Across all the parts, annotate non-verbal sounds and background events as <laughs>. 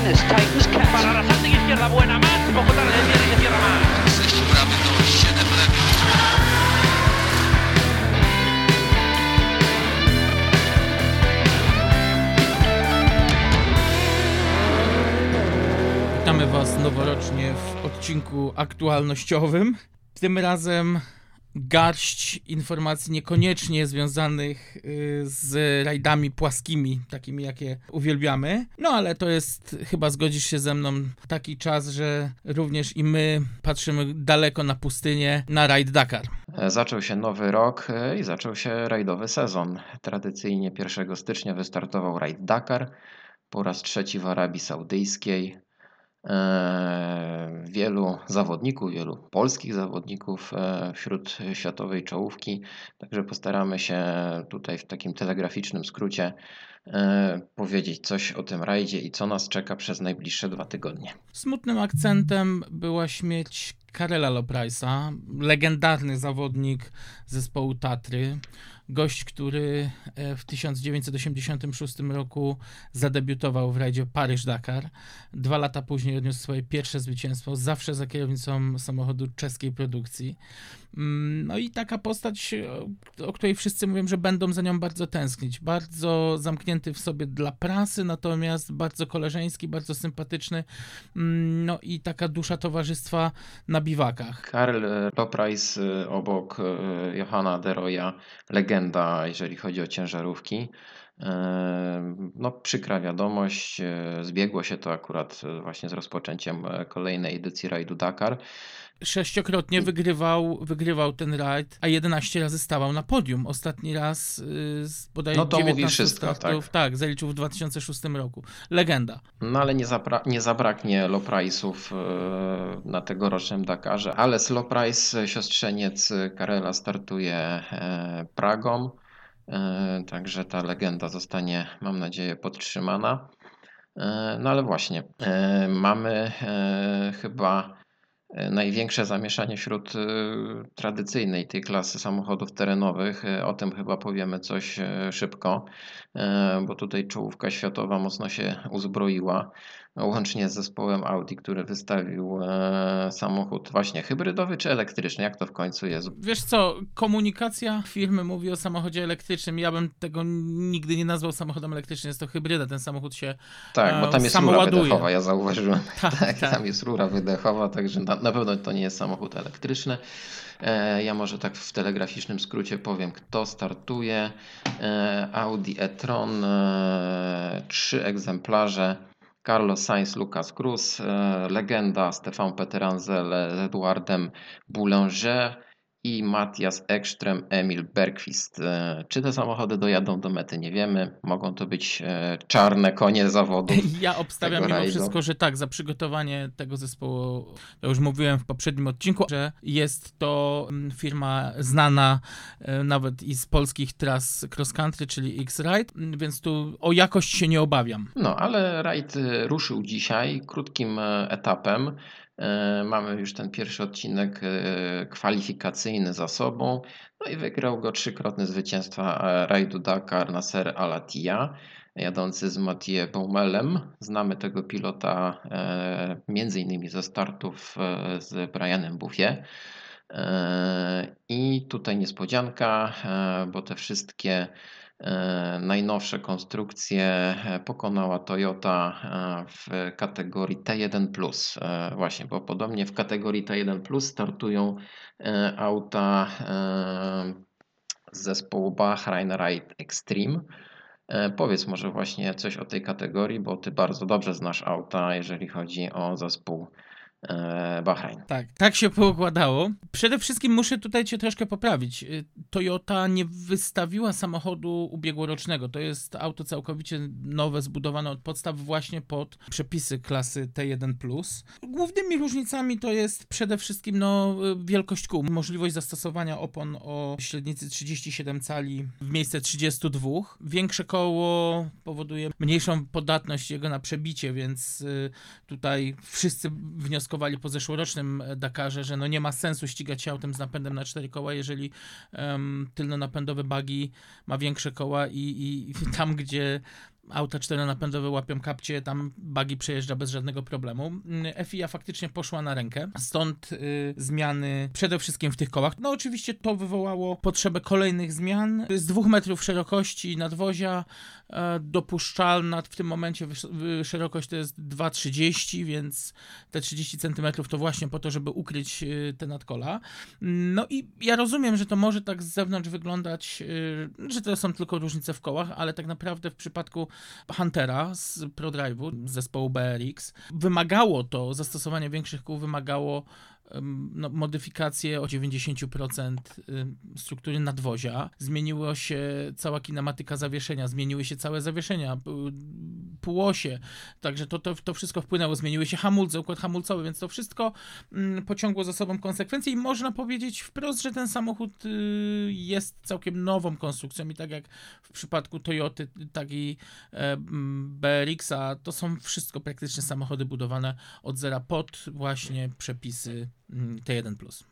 Martinez tightens catch. Para Arrasate y izquierda buena más. Poco tarde viene y cierra más. 6 bramy to 7 lepiej. Witamy Was noworocznie w odcinku aktualnościowym. Tym razem garść informacji niekoniecznie związanych y, z rajdami płaskimi, takimi jakie uwielbiamy. No ale to jest, chyba zgodzisz się ze mną, taki czas, że również i my patrzymy daleko na pustynię, na rajd Dakar. E, Zaczął się nowy rok e, i zaczął się rajdowy sezon. Tradycyjnie 1 stycznia wystartował rajd Dakar, po raz trzeci w Arabii Saudyjskiej. E, Wielu zawodników, wielu polskich zawodników e, wśród światowej czołówki, także postaramy się tutaj w takim telegraficznym skrócie e, powiedzieć coś o tym rajdzie i co nas czeka przez najbliższe dwa tygodnie. Smutnym akcentem była śmierć Karela Loprajsa, legendarny zawodnik zespołu Tatry. Gość, który e, w 1986 roku zadebiutował w rajdzie Paryż-Dakar. Dwa lata później odniósł swoje pierwsze zwycięstwo, zawsze za kierownicą samochodu czeskiej produkcji. Mm, No i taka postać, o, o której wszyscy mówią, że będą za nią bardzo tęsknić. Bardzo zamknięty w sobie dla prasy, natomiast bardzo koleżeński, bardzo sympatyczny. Mm, No i taka dusza towarzystwa na biwakach. Karl Loprais y, obok y, Johanna Deroya, legenda, jeżeli chodzi o ciężarówki. No, przykra wiadomość, y, zbiegło się to akurat y, właśnie z rozpoczęciem y, kolejnej edycji rajdu Dakar. Sześciokrotnie wygrywał, wygrywał ten rajd, a 11 razy stawał na podium. Ostatni raz y, z bodaj No to mówi 19 wszystko, startów, tak. zaliczył w 2006 roku. Legenda. No ale nie, nie zabraknie Lopraisów y, na tegorocznym Dakarze. Ale z Loprais, siostrzeniec Karela, startuje e, Pragą. E, Także ta legenda zostanie, mam nadzieję, podtrzymana. E, No ale właśnie, e, mamy chyba największe zamieszanie wśród tradycyjnej tej klasy samochodów terenowych. O tym chyba powiemy coś szybko, bo tutaj czołówka światowa mocno się uzbroiła, łącznie z zespołem Audi, który wystawił e, samochód właśnie hybrydowy czy elektryczny. Jak to w końcu jest? Wiesz co, komunikacja firmy mówi o samochodzie elektrycznym. Ja bym tego nigdy nie nazwał samochodem elektrycznym, jest to hybryda. Ten samochód się Tak, bo e, tam jest rura samoładuje. wydechowa, ja zauważyłem. <laughs> Tak, Tak, tak. tam jest rura wydechowa, także na, na pewno to nie jest samochód elektryczny. E, Ja może tak w telegraficznym skrócie powiem, kto startuje. E, Audi e-tron, trzy egzemplarze. Carlos Sainz, Lucas Cruz, e, legenda Stefan Peteranzel z Eduardem Boulanger i Matthias Ekström, Emil Bergqvist. E, Czy te samochody dojadą do mety, nie wiemy. Mogą to być e, czarne konie zawodów. <laughs> Ja obstawiam mimo rajdu. wszystko, że tak, za przygotowanie tego zespołu, to już mówiłem w poprzednim odcinku, że jest to mm, firma znana e, nawet i z polskich tras cross country, czyli X-Ride, mm, więc tu o jakość się nie obawiam. No, ale rajd ruszył dzisiaj krótkim etapem. E, Mamy już ten pierwszy odcinek e, kwalifikacyjny za sobą. No i wygrał go trzykrotny zwycięstwa e, rajdu Dakar Nasser Al-Attiyah, jadący z Mathieu Baumelem. Znamy tego pilota między innymi ze startów z Brianem Buffie. I tutaj niespodzianka, bo te wszystkie najnowsze konstrukcje e, pokonała Toyota e, w kategorii T1+. E, Właśnie, bo podobnie w kategorii T1+, startują e, auta e, z zespołu Bahrain Ride Extreme. E, Powiedz może właśnie coś o tej kategorii, bo ty bardzo dobrze znasz auta, jeżeli chodzi o zespół e, Bahrain. Tak, tak się poukładało. Przede wszystkim muszę tutaj cię troszkę poprawić. Y, Toyota nie wystawiła samochodu ubiegłorocznego. To jest auto całkowicie nowe, zbudowane od podstaw właśnie pod przepisy klasy T1+. Głównymi różnicami to jest przede wszystkim no, y, wielkość kół. Możliwość zastosowania opon o średnicy 37 cali w miejsce 32. Większe koło powoduje mniejszą podatność jego na przebicie, więc y, tutaj wszyscy wnioskowali po zeszłorocznym Dakarze, że no nie ma sensu ścigać się autem z napędem na cztery koła, jeżeli um, tylno-napędowy buggy ma większe koła i, i, i tam, gdzie auta czteronapędowe łapią kapcie, tam bagi przejeżdża bez żadnego problemu. Mm, FIA faktycznie poszła na rękę, stąd y, zmiany przede wszystkim w tych kołach. No oczywiście to wywołało potrzebę kolejnych zmian. Z dwóch metrów szerokości nadwozia e, dopuszczalna w tym momencie szerokość to jest 2,30, więc te 30 cm to właśnie po to, żeby ukryć y, te nadkola. No i ja rozumiem, że to może tak z zewnątrz wyglądać, y, że to są tylko różnice w kołach, ale tak naprawdę w przypadku Huntera z ProDrive'u, z zespołu BRX, wymagało to, zastosowanie większych kół wymagało no, modyfikację o 90% ym, struktury nadwozia. Zmieniło się cała kinematyka zawieszenia, zmieniły się całe zawieszenia, półosie, także to, to, to wszystko wpłynęło, zmieniły się hamulce, układ hamulcowy, więc to wszystko pociągło za sobą konsekwencje i można powiedzieć wprost, że ten samochód y, jest całkiem nową konstrukcją i tak jak w przypadku Toyoty, tak i BRX-a, to są wszystko praktycznie samochody budowane od zera pod właśnie przepisy mm, T1+.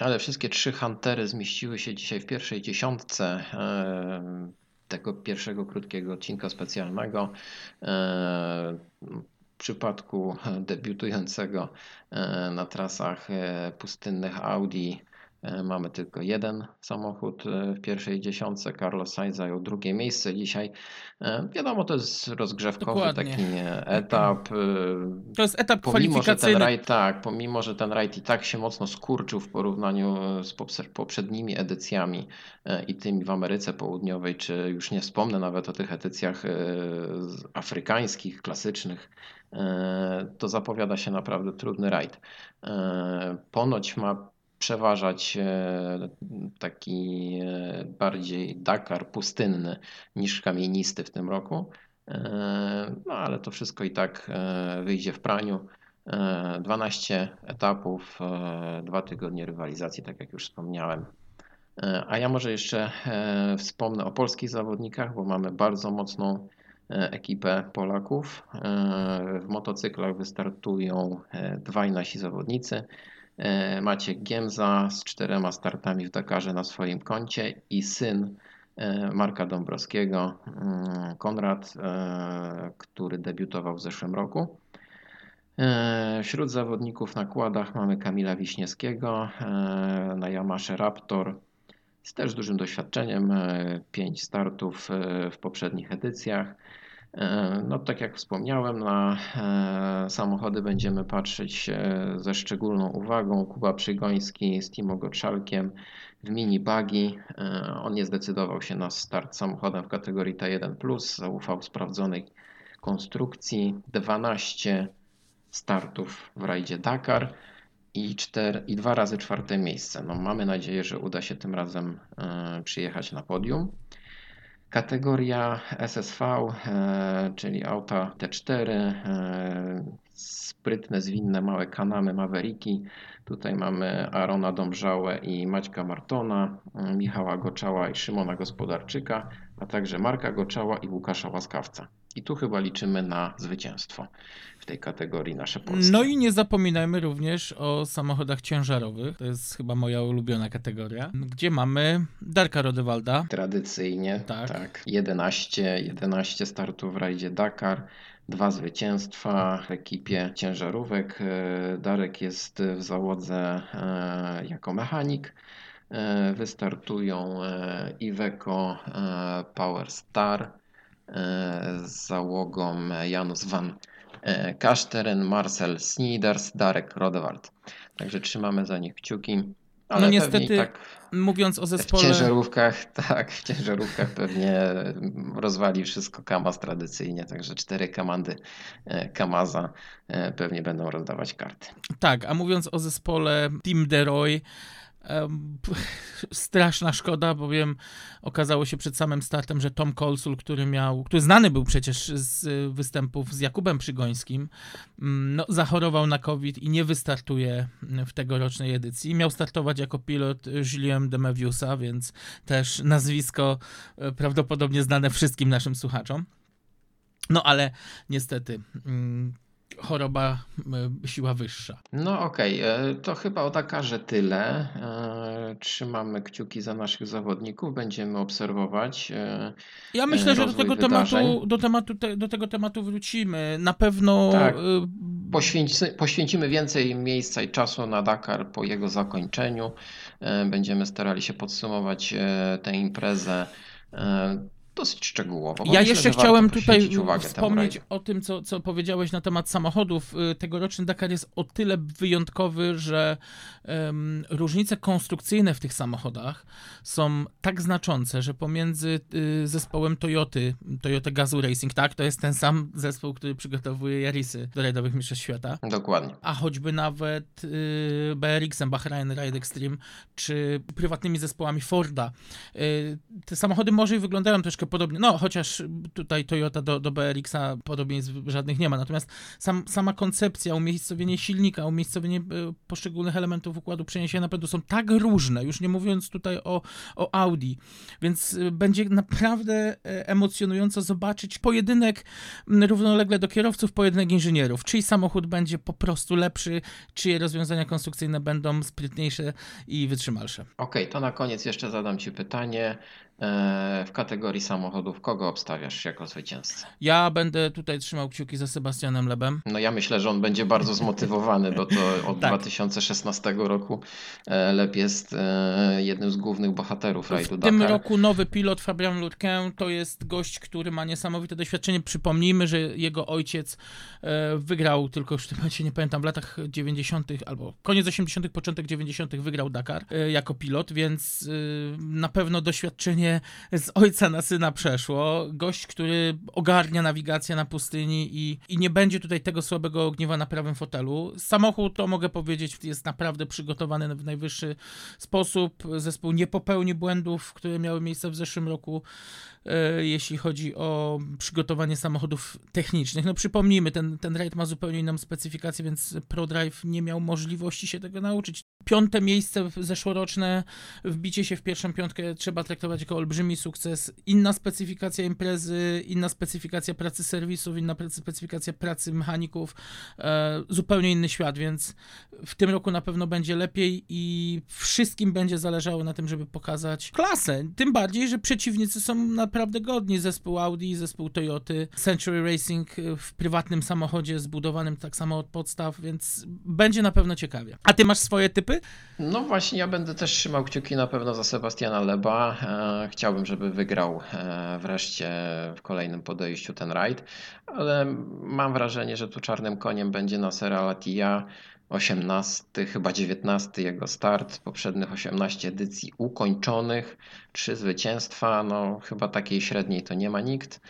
Ale wszystkie trzy Huntery zmieściły się dzisiaj w pierwszej dziesiątce tego pierwszego krótkiego odcinka specjalnego. W przypadku debiutującego na trasach e, pustynnych Audi mamy tylko jeden samochód e, w pierwszej dziesiątce. Carlos Sainz zajął drugie miejsce dzisiaj. E, Wiadomo, to jest rozgrzewkowy Dokładnie. taki e, etap. e, To jest etap Pomimo, że ten kwalifikacyjny. rajd, tak, pomimo, że ten rajd i tak się mocno skurczył w porównaniu e, z poprzednimi edycjami e, i tymi w Ameryce Południowej, czy już nie wspomnę nawet o tych edycjach e, afrykańskich, klasycznych, e, to zapowiada się naprawdę trudny rajd. E, Ponoć ma przeważać e, taki e, bardziej Dakar pustynny niż kamienisty w tym roku. E, No ale to wszystko i tak wyjdzie w praniu. E, 12 etapów, dwa tygodnie rywalizacji, tak jak już wspomniałem. A ja może jeszcze wspomnę o polskich zawodnikach, bo mamy bardzo mocną ekipę Polaków. W motocyklach wystartują dwaj nasi zawodnicy. E, Maciek Giemza z czterema startami w Dakarze na swoim koncie i syn e, Marka Dąbrowskiego, mm, Konrad, e, który debiutował w zeszłym roku. Wśród zawodników na kładach mamy Kamila Wiśniewskiego na Yamasze Raptor z też dużym doświadczeniem, pięć startów w poprzednich edycjach. E, No, tak jak wspomniałem, na e, samochody będziemy patrzeć e, ze szczególną uwagą. Kuba Przygoński z Timo Gottschalkiem w mini. E, On nie zdecydował się na start samochodem w kategorii T1+, zaufał sprawdzonej konstrukcji. 12 startów w rajdzie Dakar i, czter, i dwa razy czwarte miejsce. No, mamy nadzieję, że uda się tym razem przyjechać na podium. Kategoria SSV, e, czyli auta T4, e, sprytne, zwinne, małe kanamy, Mavericki. Tutaj mamy Arona Dąbrzałę i Maćka Martona, e, Michała Goczała i Szymona Gospodarczyka, a także Marka Goczała i Łukasza Łaskawca. I tu chyba liczymy na zwycięstwo w tej kategorii nasze polskie. No i nie zapominajmy również o samochodach ciężarowych. To jest chyba moja ulubiona kategoria, gdzie mamy Darka Rodewalda. Tradycyjnie, Tak. tak. 11, 11 startów w rajdzie Dakar, dwa zwycięstwa w ekipie ciężarówek. E, Darek jest w załodze e, jako mechanik. E, Wystartują Iveco Power Star z załogą Janus van e, Kasteren, Marcel Sniders, Darek Rodewald. Także trzymamy za nich kciuki. Ale No niestety tak Mówiąc o w zespole... ciężarówkach, <laughs> tak, w ciężarówkach pewnie rozwali wszystko Kamaz tradycyjnie, także cztery komandy e, Kamaza e, pewnie będą rozdawać karty. Tak, a mówiąc o zespole Team Deroy, <laughs> straszna szkoda, bowiem okazało się przed samym startem, że Tom Kolsul, który miał, który znany był przecież z występów z Jakubem Przygońskim, mm, no, zachorował na COVID i nie wystartuje w tegorocznej edycji. Miał startować jako pilot Julien de Meviusa, więc też nazwisko e, prawdopodobnie znane wszystkim naszym słuchaczom. No ale niestety mm, choroba, y, siła wyższa. No okej, e, to chyba o Dakarze tyle. E, e, trzymamy kciuki za naszych zawodników, będziemy obserwować. e, Ja myślę, że do tego, wydarzeń. tematu, do, tematu, te, do tego tematu wrócimy. Na pewno Tak. Poświęci, poświęcimy więcej miejsca i czasu na Dakar po jego zakończeniu. E, Będziemy starali się podsumować e, tę imprezę e, dosyć szczegółowo. Ja myślę, jeszcze chciałem tutaj wspomnieć o tym, co, co powiedziałeś na temat samochodów. Y, Tegoroczny Dakar jest o tyle wyjątkowy, że em, różnice konstrukcyjne w tych samochodach są tak znaczące, że pomiędzy y, zespołem Toyoty, Toyota Gazoo Racing, tak, to jest ten sam zespół, który przygotowuje Yarisy do rajdowych mistrzostw świata, Dokładnie. a choćby nawet y, BRX-em Bahrain Ride Extreme, czy prywatnymi zespołami Forda. Y, te samochody może i wyglądają troszkę podobnie, no chociaż tutaj Toyota do, do BRX-a podobieństw żadnych nie ma, natomiast sam, sama koncepcja, umiejscowienie silnika, umiejscowienie y, poszczególnych elementów układu przeniesienia napędu są tak różne, już nie mówiąc tutaj o, o Audi, więc y, będzie naprawdę e, emocjonująco zobaczyć pojedynek równolegle do kierowców, pojedynek inżynierów. Czyj samochód będzie po prostu lepszy, czyje rozwiązania konstrukcyjne będą sprytniejsze i wytrzymalsze. Okej, to na koniec jeszcze zadam Ci pytanie. E, W kategorii samochodów, kogo obstawiasz jako zwycięzcę? Ja będę tutaj trzymał kciuki za Sebastianem Lebem. No ja myślę, że on będzie bardzo zmotywowany, bo to <laughs> od Tak. 2016 roku e, Lep jest e, jednym z głównych bohaterów rajdu W tym Dakar. roku nowy pilot Fabian Lurquin to jest gość, który ma niesamowite doświadczenie. Przypomnijmy, że jego ojciec wygrał, tylko już w tym momencie nie pamiętam, w latach 90. albo koniec 80., początek 90. wygrał Dakar jako pilot, więc na pewno doświadczenie z ojca na syna przeszło. Gość, który ogarnia nawigację na pustyni i, i nie będzie tutaj tego słabego ogniwa na prawym fotelu. Samochód, to mogę powiedzieć, jest naprawdę przygotowany w najwyższy sposób. Zespół nie popełni błędów, które miały miejsce w zeszłym roku, e, jeśli chodzi o przygotowanie samochodów technicznych. No przypomnijmy, ten, ten rajd ma zupełnie inną specyfikację, więc ProDrive nie miał możliwości się tego nauczyć. Piąte miejsce zeszłoroczne, wbicie się w pierwszą piątkę trzeba traktować jako olbrzymi sukces. Inna specyfikacja imprezy, inna specyfikacja pracy serwisów, inna specyfikacja pracy mechaników, e, zupełnie inny świat, więc w tym roku na pewno będzie lepiej i wszystkim będzie zależało na tym, żeby pokazać klasę. Tym bardziej, że przeciwnicy są naprawdę godni. Zespół Audi, zespół Toyoty, Century Racing e, w prywatnym samochodzie zbudowanym tak samo od podstaw, więc będzie na pewno ciekawie. A ty masz swoje typy? No właśnie, ja będę też trzymał kciuki na pewno za Sebastiana Leba. Chciałbym, żeby wygrał e, wreszcie w kolejnym podejściu ten rajd, ale mam wrażenie, że tu czarnym koniem będzie Nasser Al-Attiyah. 18, chyba 19 jego start, poprzednich 18 edycji ukończonych, trzy zwycięstwa, no chyba takiej średniej to nie ma nikt.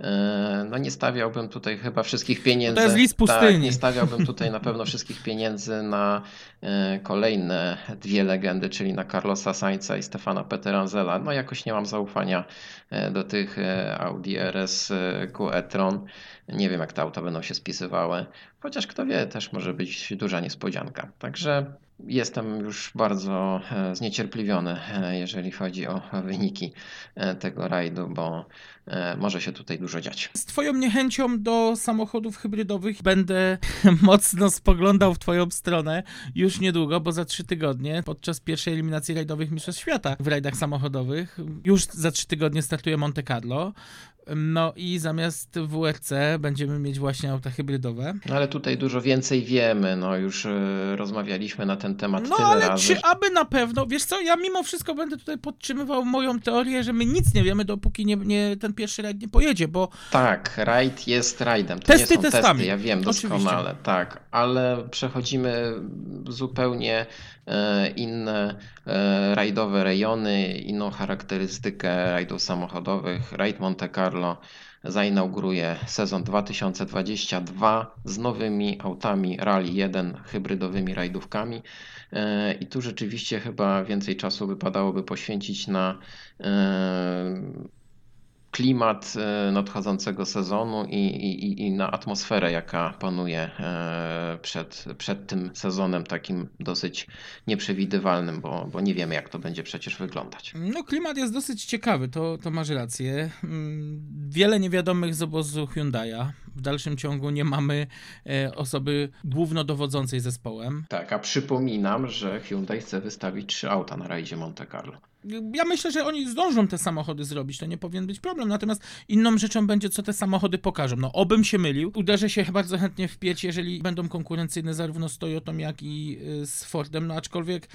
E, No nie stawiałbym tutaj chyba wszystkich pieniędzy. To jest list Tak, pustyni. nie stawiałbym tutaj na pewno wszystkich pieniędzy na e, kolejne dwie legendy, czyli na Carlosa Sainza i Stefana Peteranzela. No jakoś nie mam zaufania e, do tych Audi RS Q e-tron. Nie wiem jak te auta będą się spisywały, chociaż kto wie, też może być duża niespodzianka. Także jestem już bardzo zniecierpliwiony, jeżeli chodzi o wyniki tego rajdu, bo może się tutaj dużo dziać. Z twoją niechęcią do samochodów hybrydowych będę <laughs> mocno spoglądał w twoją stronę już niedługo, bo za trzy tygodnie, podczas pierwszej eliminacji rajdowych Mistrzostw Świata w rajdach samochodowych, już za trzy tygodnie startuje Monte Carlo. No i zamiast WRC będziemy mieć właśnie auta hybrydowe. No ale tutaj dużo więcej wiemy, no już e, rozmawialiśmy na ten temat No tyle ale razy. czy aby na pewno, wiesz co, ja mimo wszystko będę tutaj podtrzymywał moją teorię, że my nic nie wiemy, dopóki nie, nie, ten pierwszy rajd nie pojedzie, bo Tak, rajd jest rajdem. To Testy nie są testami. testy, ja wiem Oczywiście. doskonale, tak, ale przechodzimy zupełnie e, inne e, rajdowe rejony, inną charakterystykę rajdów samochodowych. Rajd Monte Carlo zainauguruje sezon 2022 z nowymi autami Rally 1, hybrydowymi rajdówkami. E, I tu rzeczywiście chyba więcej czasu wypadałoby poświęcić na klimat e, nadchodzącego sezonu i, i, i na atmosferę, jaka panuje e, przed, przed tym sezonem takim dosyć nieprzewidywalnym, bo, bo nie wiemy, jak to będzie przecież wyglądać. No, klimat jest dosyć ciekawy, to, to masz rację. Mm, Wiele niewiadomych z obozu Hyundai'a. W dalszym ciągu nie mamy e, osoby głównodowodzącej zespołem. Tak, a przypominam, że Hyundai chce wystawić trzy auta na rajdzie Monte Carlo. Ja myślę, że oni zdążą te samochody zrobić, to nie powinien być problem. Natomiast inną rzeczą będzie, co te samochody pokażą. No, obym się mylił. Uderzę się <laughs> bardzo chętnie w pieć, jeżeli będą konkurencyjne zarówno z Toyotą, jak i y, z Fordem. No, aczkolwiek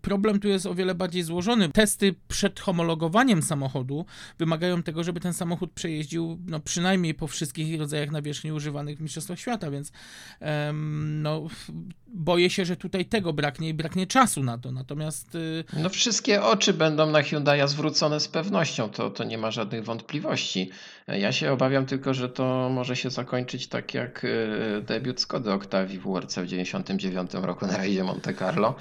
problem tu jest o wiele bardziej złożony. Testy przed homologowaniem samochodu wymagają tego, żeby ten samochód przejeździł no, przynajmniej po wszystkich rodzajach nawierzchni używanych w Mistrzostwach Świata, więc no, boję się, że tutaj tego braknie i braknie czasu na to. Natomiast y, No wszystkie oczy będą na Hyundai'a zwrócone z pewnością, to, to nie ma żadnych wątpliwości. Ja się obawiam tylko, że to może się zakończyć tak jak e, debiut Skody Octavii w WRC w 99 roku na rajdzie Monte Carlo.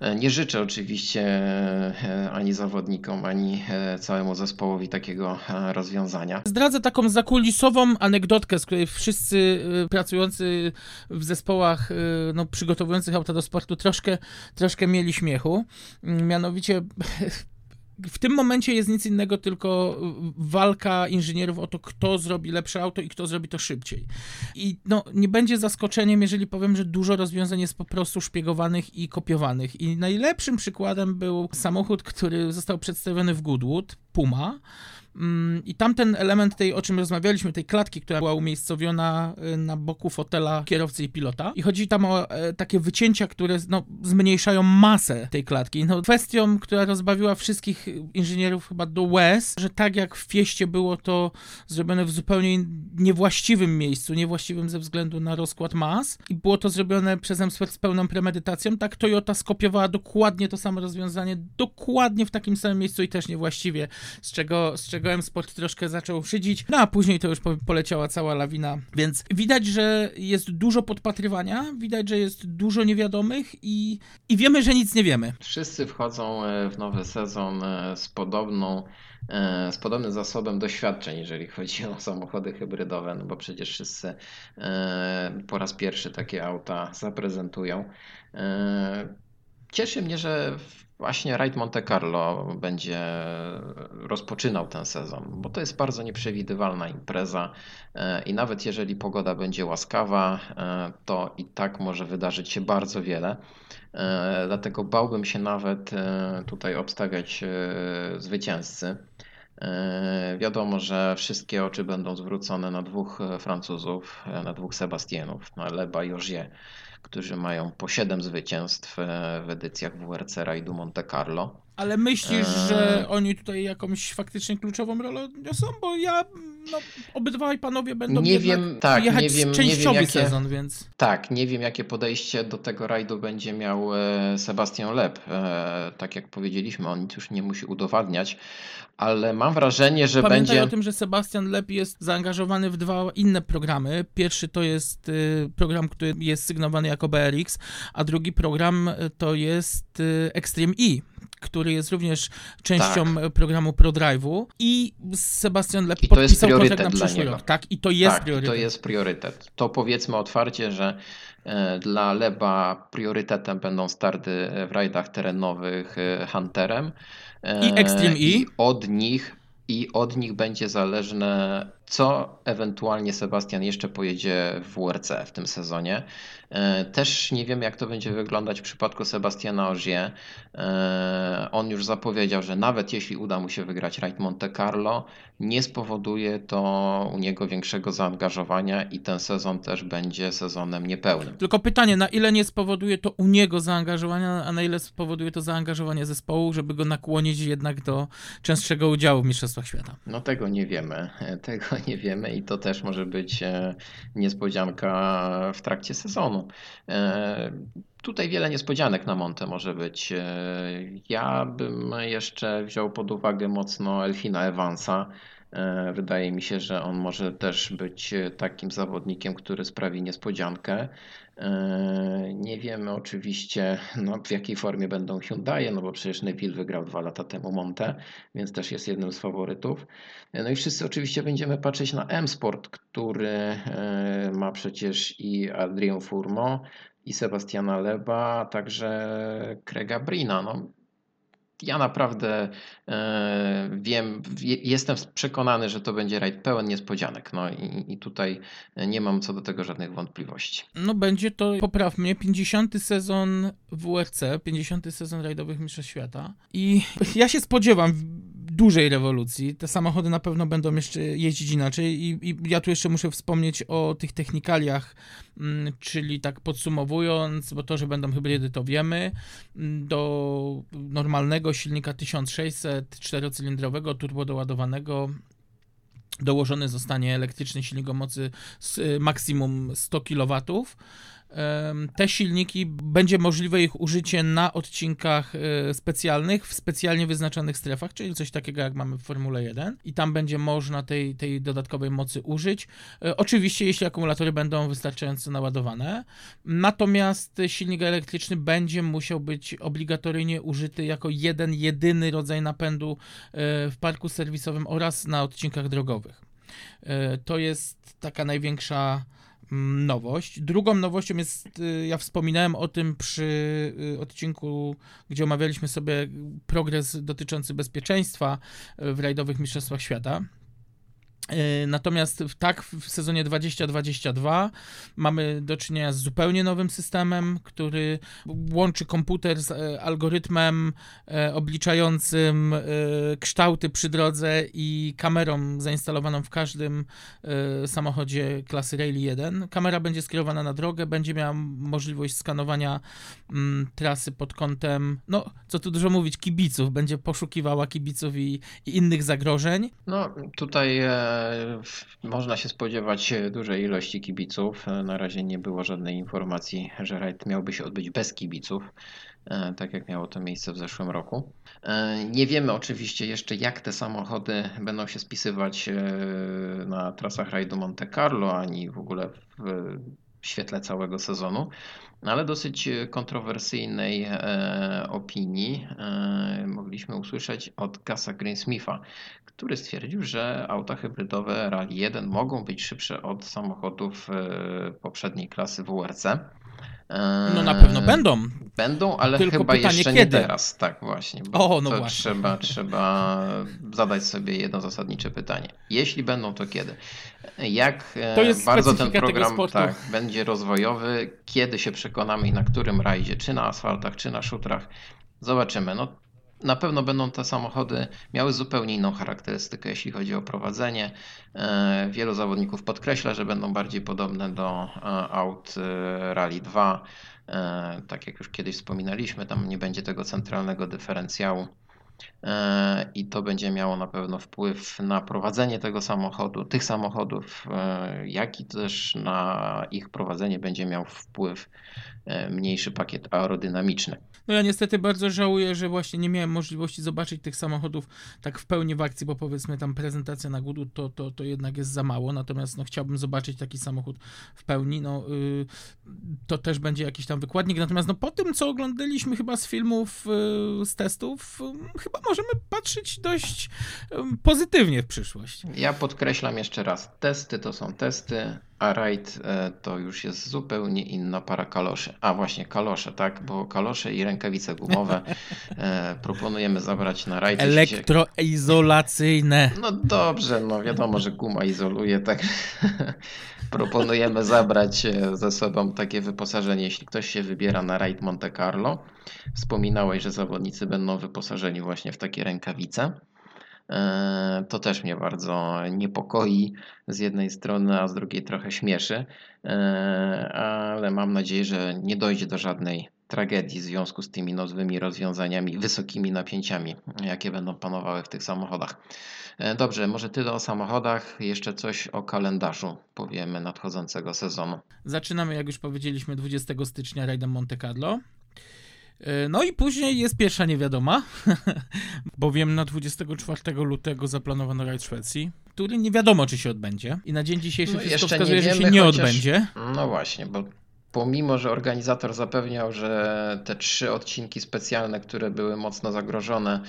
E, Nie życzę oczywiście e, ani zawodnikom, ani e, całemu zespołowi takiego rozwiązania. Zdradzę taką zakulisową anegdotkę, z której wszyscy pracujący w zespołach no, przygotowujących auta do sportu troszkę, troszkę mieli śmiechu. Mm, Mianowicie <laughs> w tym momencie jest nic innego, tylko walka inżynierów o to, kto zrobi lepsze auto i kto zrobi to szybciej. I no, nie będzie zaskoczeniem, jeżeli powiem, że dużo rozwiązań jest po prostu szpiegowanych i kopiowanych. I najlepszym przykładem był samochód, który został przedstawiony w Goodwood, Puma. Mm, I tamten element tej, o czym rozmawialiśmy, tej klatki, która była umiejscowiona y, na boku fotela kierowcy i pilota. I chodzi tam o e, takie wycięcia, które no, zmniejszają masę tej klatki. No, kwestią, która rozbawiła wszystkich inżynierów chyba do łez, że tak jak w Fieście było to zrobione w zupełnie niewłaściwym miejscu, niewłaściwym ze względu na rozkład mas i było to zrobione przez M-Sport z pełną premedytacją, tak Toyota skopiowała dokładnie to samo rozwiązanie, dokładnie w takim samym miejscu i też niewłaściwie, z czego, z czego M-Sport troszkę zaczął szydzić, no a później to już po, poleciała cała lawina, więc widać, że jest dużo podpatrywania, widać, że jest dużo niewiadomych i, i wiemy, że nic nie wiemy. Wszyscy wchodzą e, w nowy sezon e, z podobną, e, z podobnym zasobem doświadczeń, jeżeli chodzi o samochody hybrydowe, no bo przecież wszyscy po raz pierwszy takie auta zaprezentują. Cieszy mnie, że właśnie Raid Monte Carlo będzie rozpoczynał ten sezon, bo to jest bardzo nieprzewidywalna impreza e, i nawet jeżeli pogoda będzie łaskawa, e, to i tak może wydarzyć się bardzo wiele. E, Dlatego bałbym się nawet tutaj obstawiać zwycięzcy. Wiadomo, że wszystkie oczy będą zwrócone na dwóch Francuzów, na dwóch Sebastianów, na Leba i Ogier, którzy mają po 7 zwycięstw e, w edycjach WRC Rajdu Monte Carlo. Ale myślisz, że oni tutaj jakąś faktycznie kluczową rolę niosą? Bo ja, no, obydwaj panowie będą Nie wiem, tak, jechać nie wiem- nie częściowy wiem, jakie- sezon, więc... Tak, nie wiem jakie podejście do tego rajdu będzie miał e, Sebastian Leb. E, Tak jak powiedzieliśmy, on nic już nie musi udowadniać, ale mam wrażenie, że Pamiętaj będzie... o tym, że Sebastian Lep jest zaangażowany w dwa inne programy. Pierwszy to jest y, program, który jest sygnowany jako BRX, a drugi program to jest Extreme E, który jest również częścią Tak. programu ProDrive'u i Sebastian Lep I podpisał na priorytet dla niego. rok. Tak, i to jest tak, priorytet. to jest priorytet. To powiedzmy otwarcie, że e, dla Leba priorytetem będą starty w rajdach terenowych e, Hunterem. E, I Extreme E. I od nich i od nich będzie zależne, co ewentualnie Sebastian jeszcze pojedzie w WRC w tym sezonie. E, Też nie wiemy, jak to będzie wyglądać w przypadku Sebastiana Ogier. E, On już zapowiedział, że nawet jeśli uda mu się wygrać Rajd Monte Carlo, nie spowoduje to u niego większego zaangażowania i ten sezon też będzie sezonem niepełnym. Tylko pytanie, na ile nie spowoduje to u niego zaangażowania, a na ile spowoduje to zaangażowanie zespołu, żeby go nakłonić jednak do częstszego udziału w Mistrzostwach Świata? No tego nie wiemy, tego <laughs> nie wiemy i to też może być e, niespodzianka w trakcie sezonu. E, Tutaj wiele niespodzianek na Monte może być. E, Ja bym jeszcze wziął pod uwagę mocno Elfina Evansa. Wydaje mi się, że on może też być takim zawodnikiem, który sprawi niespodziankę. E, Nie wiemy oczywiście, no, w jakiej formie będą Hyundai, no bo przecież Neville wygrał dwa lata temu Monte, więc też jest jednym z faworytów. No i wszyscy oczywiście będziemy patrzeć na M-Sport, który e, ma przecież i Adrien Fourmont, i Sebastiana Leba, a także Craiga Brina. No, ja naprawdę e, wiem, wie- jestem przekonany, że to będzie rajd pełen niespodzianek. No i, i tutaj nie mam co do tego żadnych wątpliwości. No będzie to, popraw mnie, 50. sezon WRC, 50. sezon rajdowych Mistrzostw Świata i ja się spodziewam dużej rewolucji. Te samochody na pewno będą jeszcze jeździć inaczej i, i ja tu jeszcze muszę wspomnieć o tych technikaliach, mm, czyli tak podsumowując, bo to, że będą hybrydy to wiemy, mm, do normalnego silnika 1600 czterocylindrowego turbodoładowanego dołożony zostanie elektryczny silnik o mocy z y, maksimum 100 kW. Te silniki będzie możliwe ich użycie na odcinkach e, specjalnych, w specjalnie wyznaczonych strefach, czyli coś takiego jak mamy w Formule 1 i tam będzie można tej, tej dodatkowej mocy użyć. E, Oczywiście, jeśli akumulatory będą wystarczająco naładowane. Natomiast silnik elektryczny będzie musiał być obligatoryjnie użyty jako jeden, jedyny rodzaj napędu e, w parku serwisowym oraz na odcinkach drogowych. To jest taka największa nowość. Drugą nowością jest, y, ja wspominałem o tym przy y, odcinku, gdzie omawialiśmy sobie progres dotyczący bezpieczeństwa y, w rajdowych mistrzostwach świata. Y, Natomiast tak w sezonie 2022 mamy do czynienia z zupełnie nowym systemem, który łączy komputer z e, algorytmem e, obliczającym e, kształty przy drodze i kamerą zainstalowaną w każdym e, samochodzie klasy Rally 1. Kamera będzie skierowana na drogę, będzie miała możliwość skanowania mm, trasy pod kątem, no co tu dużo mówić, kibiców, będzie poszukiwała kibiców i, i innych zagrożeń. No, tutaj e, można się spodziewać dużej ilości kibiców. Na razie nie było żadnej informacji, że rajd miałby się odbyć bez kibiców, e, tak jak miało to miejsce w zeszłym roku. E, Nie wiemy oczywiście jeszcze, jak te samochody będą się spisywać e, na trasach rajdu Monte Carlo, ani w ogóle w świetle całego sezonu, ale dosyć e, kontrowersyjnej e, opinii e, mogliśmy usłyszeć od Gasa Greensmitha, który stwierdził, że auta hybrydowe Rally 1 mogą być szybsze od samochodów poprzedniej klasy WRC. No na pewno będą. Będą, ale Tylko chyba jeszcze kiedy? nie teraz. Tak, właśnie. Bo O, no to właśnie. Trzeba, trzeba zadać sobie jedno zasadnicze pytanie. Jeśli będą, to kiedy? Jak e, To bardzo ten program tak, będzie rozwojowy? Kiedy się przekonamy i na którym rajdzie? Czy na asfaltach, czy na szutrach? Zobaczymy. No, na pewno będą te samochody miały zupełnie inną charakterystykę, jeśli chodzi o prowadzenie. E, Wielu zawodników podkreśla, że będą bardziej podobne do e, aut e, Rally 2. E, Tak jak już kiedyś wspominaliśmy, tam nie będzie tego centralnego dyferencjału. E, I to będzie miało na pewno wpływ na prowadzenie tego samochodu, tych samochodów, e, jak i też na ich prowadzenie będzie miał wpływ e, mniejszy pakiet aerodynamiczny. No ja niestety bardzo żałuję, że właśnie nie miałem możliwości zobaczyć tych samochodów tak w pełni w akcji, bo powiedzmy tam prezentacja na Gudu to, to, to jednak jest za mało, natomiast no chciałbym zobaczyć taki samochód w pełni, no y, to też będzie jakiś tam wykładnik, natomiast no po tym, co oglądaliśmy chyba z filmów, y, z testów, y, chyba możemy patrzeć dość pozytywnie w przyszłość. Ja podkreślam jeszcze raz, testy to są testy, a rajd e, to już jest zupełnie inna para kaloszy. A właśnie kalosze, tak, bo kalosze i rękawice gumowe <laughs> e, proponujemy zabrać na rajd. Elektroizolacyjne. No dobrze, no wiadomo, że guma izoluje, tak <laughs> proponujemy zabrać e, ze sobą takie wyposażenie, jeśli ktoś się wybiera na rajd Monte Carlo. Wspominałeś, że zawodnicy będą wyposażeni właśnie w takie rękawice. E, To też mnie bardzo niepokoi z jednej strony, a z drugiej trochę śmieszy, E, ale mam nadzieję, że nie dojdzie do żadnej tragedii w związku z tymi nowymi rozwiązaniami, wysokimi napięciami, jakie będą panowały w tych samochodach. E, Dobrze, może tyle o samochodach, jeszcze coś o kalendarzu powiemy nadchodzącego sezonu. Zaczynamy, jak już powiedzieliśmy, 20 stycznia rajdem Monte Carlo. E, No i później jest pierwsza niewiadoma, <laughs> bowiem na 24 lutego zaplanowano rajd Szwecji, który nie wiadomo, czy się odbędzie. I na dzień dzisiejszy No, wszystko wskazuje, że się wiemy, nie chociaż- odbędzie. No właśnie, bo pomimo, że organizator zapewniał, że te trzy odcinki specjalne, które były mocno zagrożone,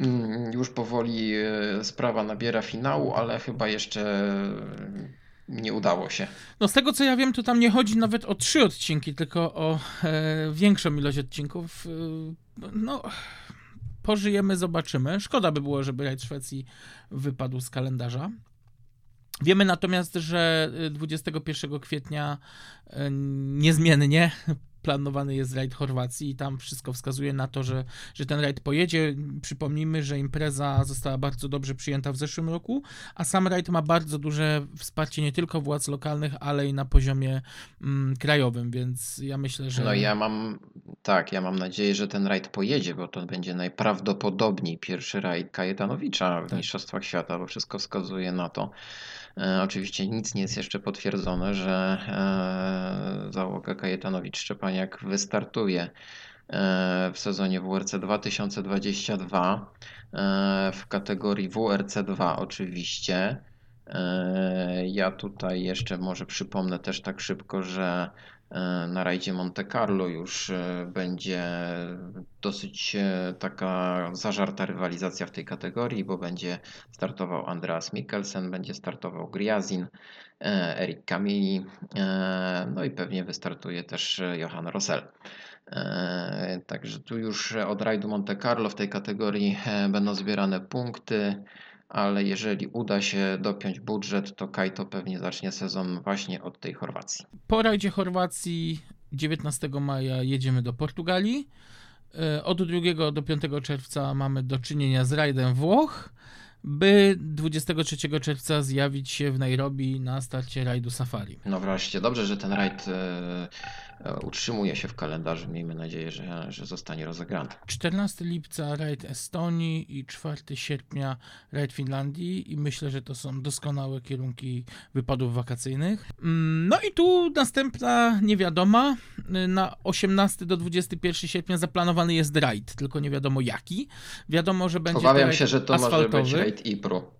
mm, już powoli e, sprawa nabiera finału, ale chyba jeszcze nie udało się. No z tego co ja wiem, to tam nie chodzi nawet o trzy odcinki, tylko o e, większą ilość odcinków. E, no, pożyjemy, zobaczymy. Szkoda by było, żeby rajd Szwecji wypadł z kalendarza. Wiemy natomiast, że 21 kwietnia e, niezmiennie planowany jest rajd Chorwacji i tam wszystko wskazuje na to, że, że ten rajd pojedzie. Przypomnijmy, że impreza została bardzo dobrze przyjęta w zeszłym roku, a sam rajd ma bardzo duże wsparcie nie tylko władz lokalnych, ale i na poziomie mm, krajowym, więc ja myślę, że... No ja mam, tak, ja mam nadzieję, że ten rajd pojedzie, bo to będzie najprawdopodobniej pierwszy rajd Kajetanowicza w Tak. Mistrzostwach Świata, bo wszystko wskazuje na to. E, oczywiście nic nie jest jeszcze potwierdzone, że e, załoga Kajetanowicz Szczepaniak wystartuje e, w sezonie WRC 2022 e, w kategorii WRC2 oczywiście. E, Ja tutaj jeszcze może przypomnę też tak szybko, że na rajdzie Monte Carlo już będzie dosyć taka zażarta rywalizacja w tej kategorii, bo będzie startował Andreas Mikkelsen, będzie startował Griazin, Erik Kamili, e, no i pewnie wystartuje też e, Johan Rosell. E, Także tu już od rajdu Monte Carlo w tej kategorii e, będą zbierane punkty, ale jeżeli uda się dopiąć budżet, to Kajto pewnie zacznie sezon właśnie od tej Chorwacji. Po rajdzie Chorwacji 19 maja jedziemy do Portugalii. E, Od 2 do 5 czerwca mamy do czynienia z rajdem Włoch, by 23 czerwca zjawić się w Nairobi na starcie rajdu Safari. No wreszcie, dobrze, że ten rajd e, e, utrzymuje się w kalendarzu. Miejmy nadzieję, że, że zostanie rozegrany. 14 lipca rajd Estonii i 4 sierpnia rajd Finlandii i myślę, że to są doskonałe kierunki wypadów wakacyjnych. Mm, No i tu następna niewiadoma. Na 18 do 21 sierpnia zaplanowany jest rajd, tylko nie wiadomo jaki. Wiadomo, że będzie Obawiam się, że to może asfaltowy. być rajd Ipru. <laughs>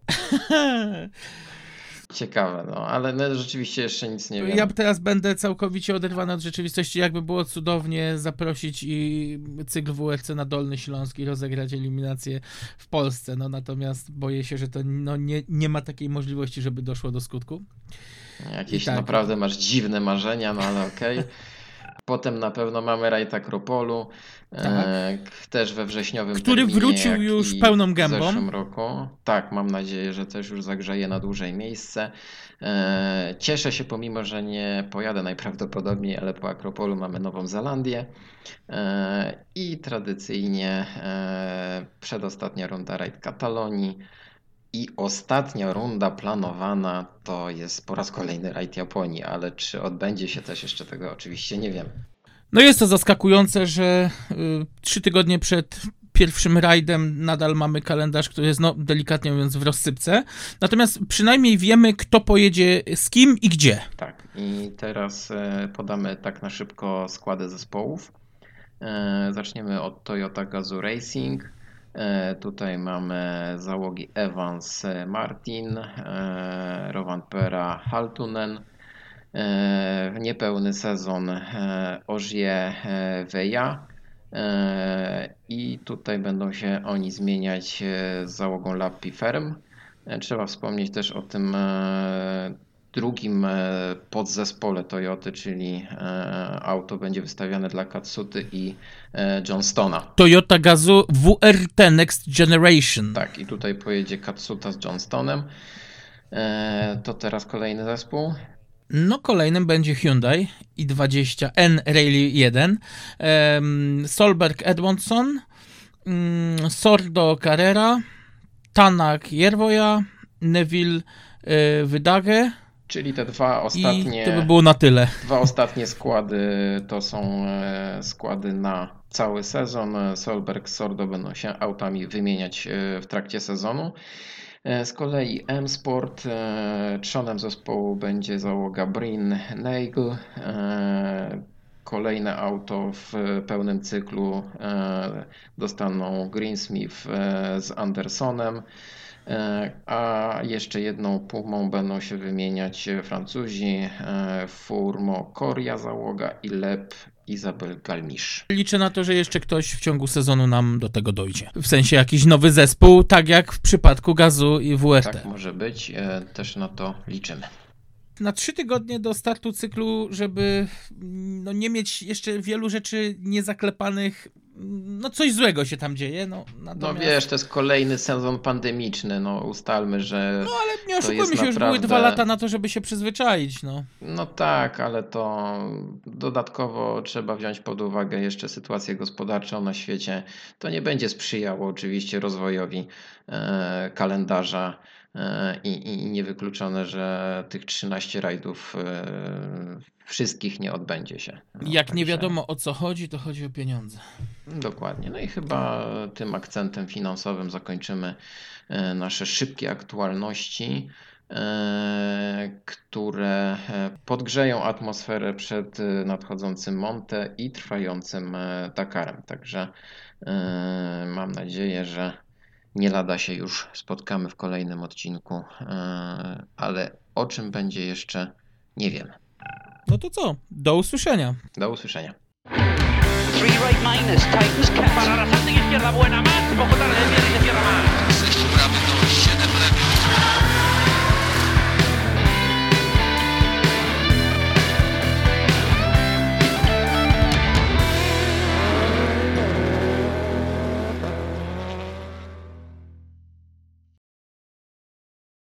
Ciekawe, no ale no, rzeczywiście jeszcze nic nie wiem. Ja teraz będę całkowicie oderwany od rzeczywistości. Jakby było cudownie zaprosić i cykl WRC na Dolny Śląsk i rozegrać eliminację w Polsce. No natomiast boję się, że to no, nie, nie ma takiej możliwości, żeby doszło do skutku. Jakieś I tak. naprawdę masz dziwne marzenia, no ale okej. <laughs> Potem na pewno mamy rajd Akropolu, e, k- też we wrześniowym Tak. Który terminie, wrócił już pełną gębą. W zeszłym roku. Tak, mam nadzieję, że też już zagrzeje na dłużej miejsce. E, cieszę się, pomimo że nie pojadę najprawdopodobniej, ale po Akropolu mamy Nową Zelandię. E, I tradycyjnie e, przedostatnia runda rajd Katalonii. I ostatnia runda planowana to jest po raz kolejny rajd Japonii, ale czy odbędzie się też jeszcze tego oczywiście nie wiem. No jest to zaskakujące, że y, trzy tygodnie przed pierwszym rajdem nadal mamy kalendarz, który jest, no, delikatnie mówiąc, w rozsypce. Natomiast przynajmniej wiemy, kto pojedzie z kim i gdzie. Tak, i teraz e, podamy tak na szybko składy zespołów. E, Zaczniemy od Toyota Gazoo Racing. E, Tutaj mamy załogi Evans e, Martin, e, Rovanpera Haltunen, niepełny sezon e, Ogier e, Veja. E, I tutaj będą się oni zmieniać z załogą Lappi Ferm. Trzeba wspomnieć też o tym drugim e, podzespole Toyoty, czyli e, auto będzie wystawiane dla Katsuty i e, Johnstona. Toyota Gazoo WRT Next Generation. Tak, i tutaj pojedzie Katsuta z Johnstonem. To teraz kolejny zespół. No, kolejnym będzie Hyundai i20N Rally 1, em, Solberg Edmondson, mm, Sordo Carrera, Tanak Jerwoja, Neville Wydage Czyli te dwa i ostatnie, to by było na tyle. dwa ostatnie składy to są e, składy na cały sezon. Solberg, Sordo będą się autami wymieniać e, w trakcie sezonu. E, Z kolei M-Sport, trzonem zespołu będzie załoga Brin Nagel. Kolejne auto w pełnym cyklu dostaną Greensmith z Andersonem. E, A jeszcze jedną pumą będą się wymieniać Francuzi e, Furmo Coria załoga i Lep Isabel Galmisz. Liczę na to, że jeszcze ktoś w ciągu sezonu nam do tego dojdzie. W sensie jakiś nowy zespół, tak jak w przypadku Gazu i WRT. Tak może być, e, też na to liczymy. na trzy tygodnie do startu cyklu, żeby no, nie mieć jeszcze wielu rzeczy niezaklepanych, no coś złego się tam dzieje. No, No natomiast... wiesz, to jest kolejny sezon pandemiczny, no ustalmy, że... No ale nie oszukujmy się, już były naprawdę- dwa lata na to, żeby się przyzwyczaić, no. No tak, ale to dodatkowo trzeba wziąć pod uwagę jeszcze sytuację gospodarczą na świecie. To nie będzie sprzyjało oczywiście rozwojowi e, kalendarza e, i, i niewykluczone, że tych 13 rajdów e, wszystkich nie odbędzie się. No, Jak nie także- wiadomo o co chodzi, to chodzi o pieniądze. Dokładnie. No i chyba tym akcentem finansowym zakończymy e, nasze szybkie aktualności, e, które e, podgrzeją atmosferę przed nadchodzącym Monte i trwającym Dakarem. Także mam nadzieję, że nie lada się już spotkamy w kolejnym odcinku, ale o czym będzie jeszcze nie wiemy. No to co? Do usłyszenia. Do usłyszenia. Three right minus, tightens Para catch. la salta izquierda, buena más. Poco tarde, viene y se cierra más. Sexto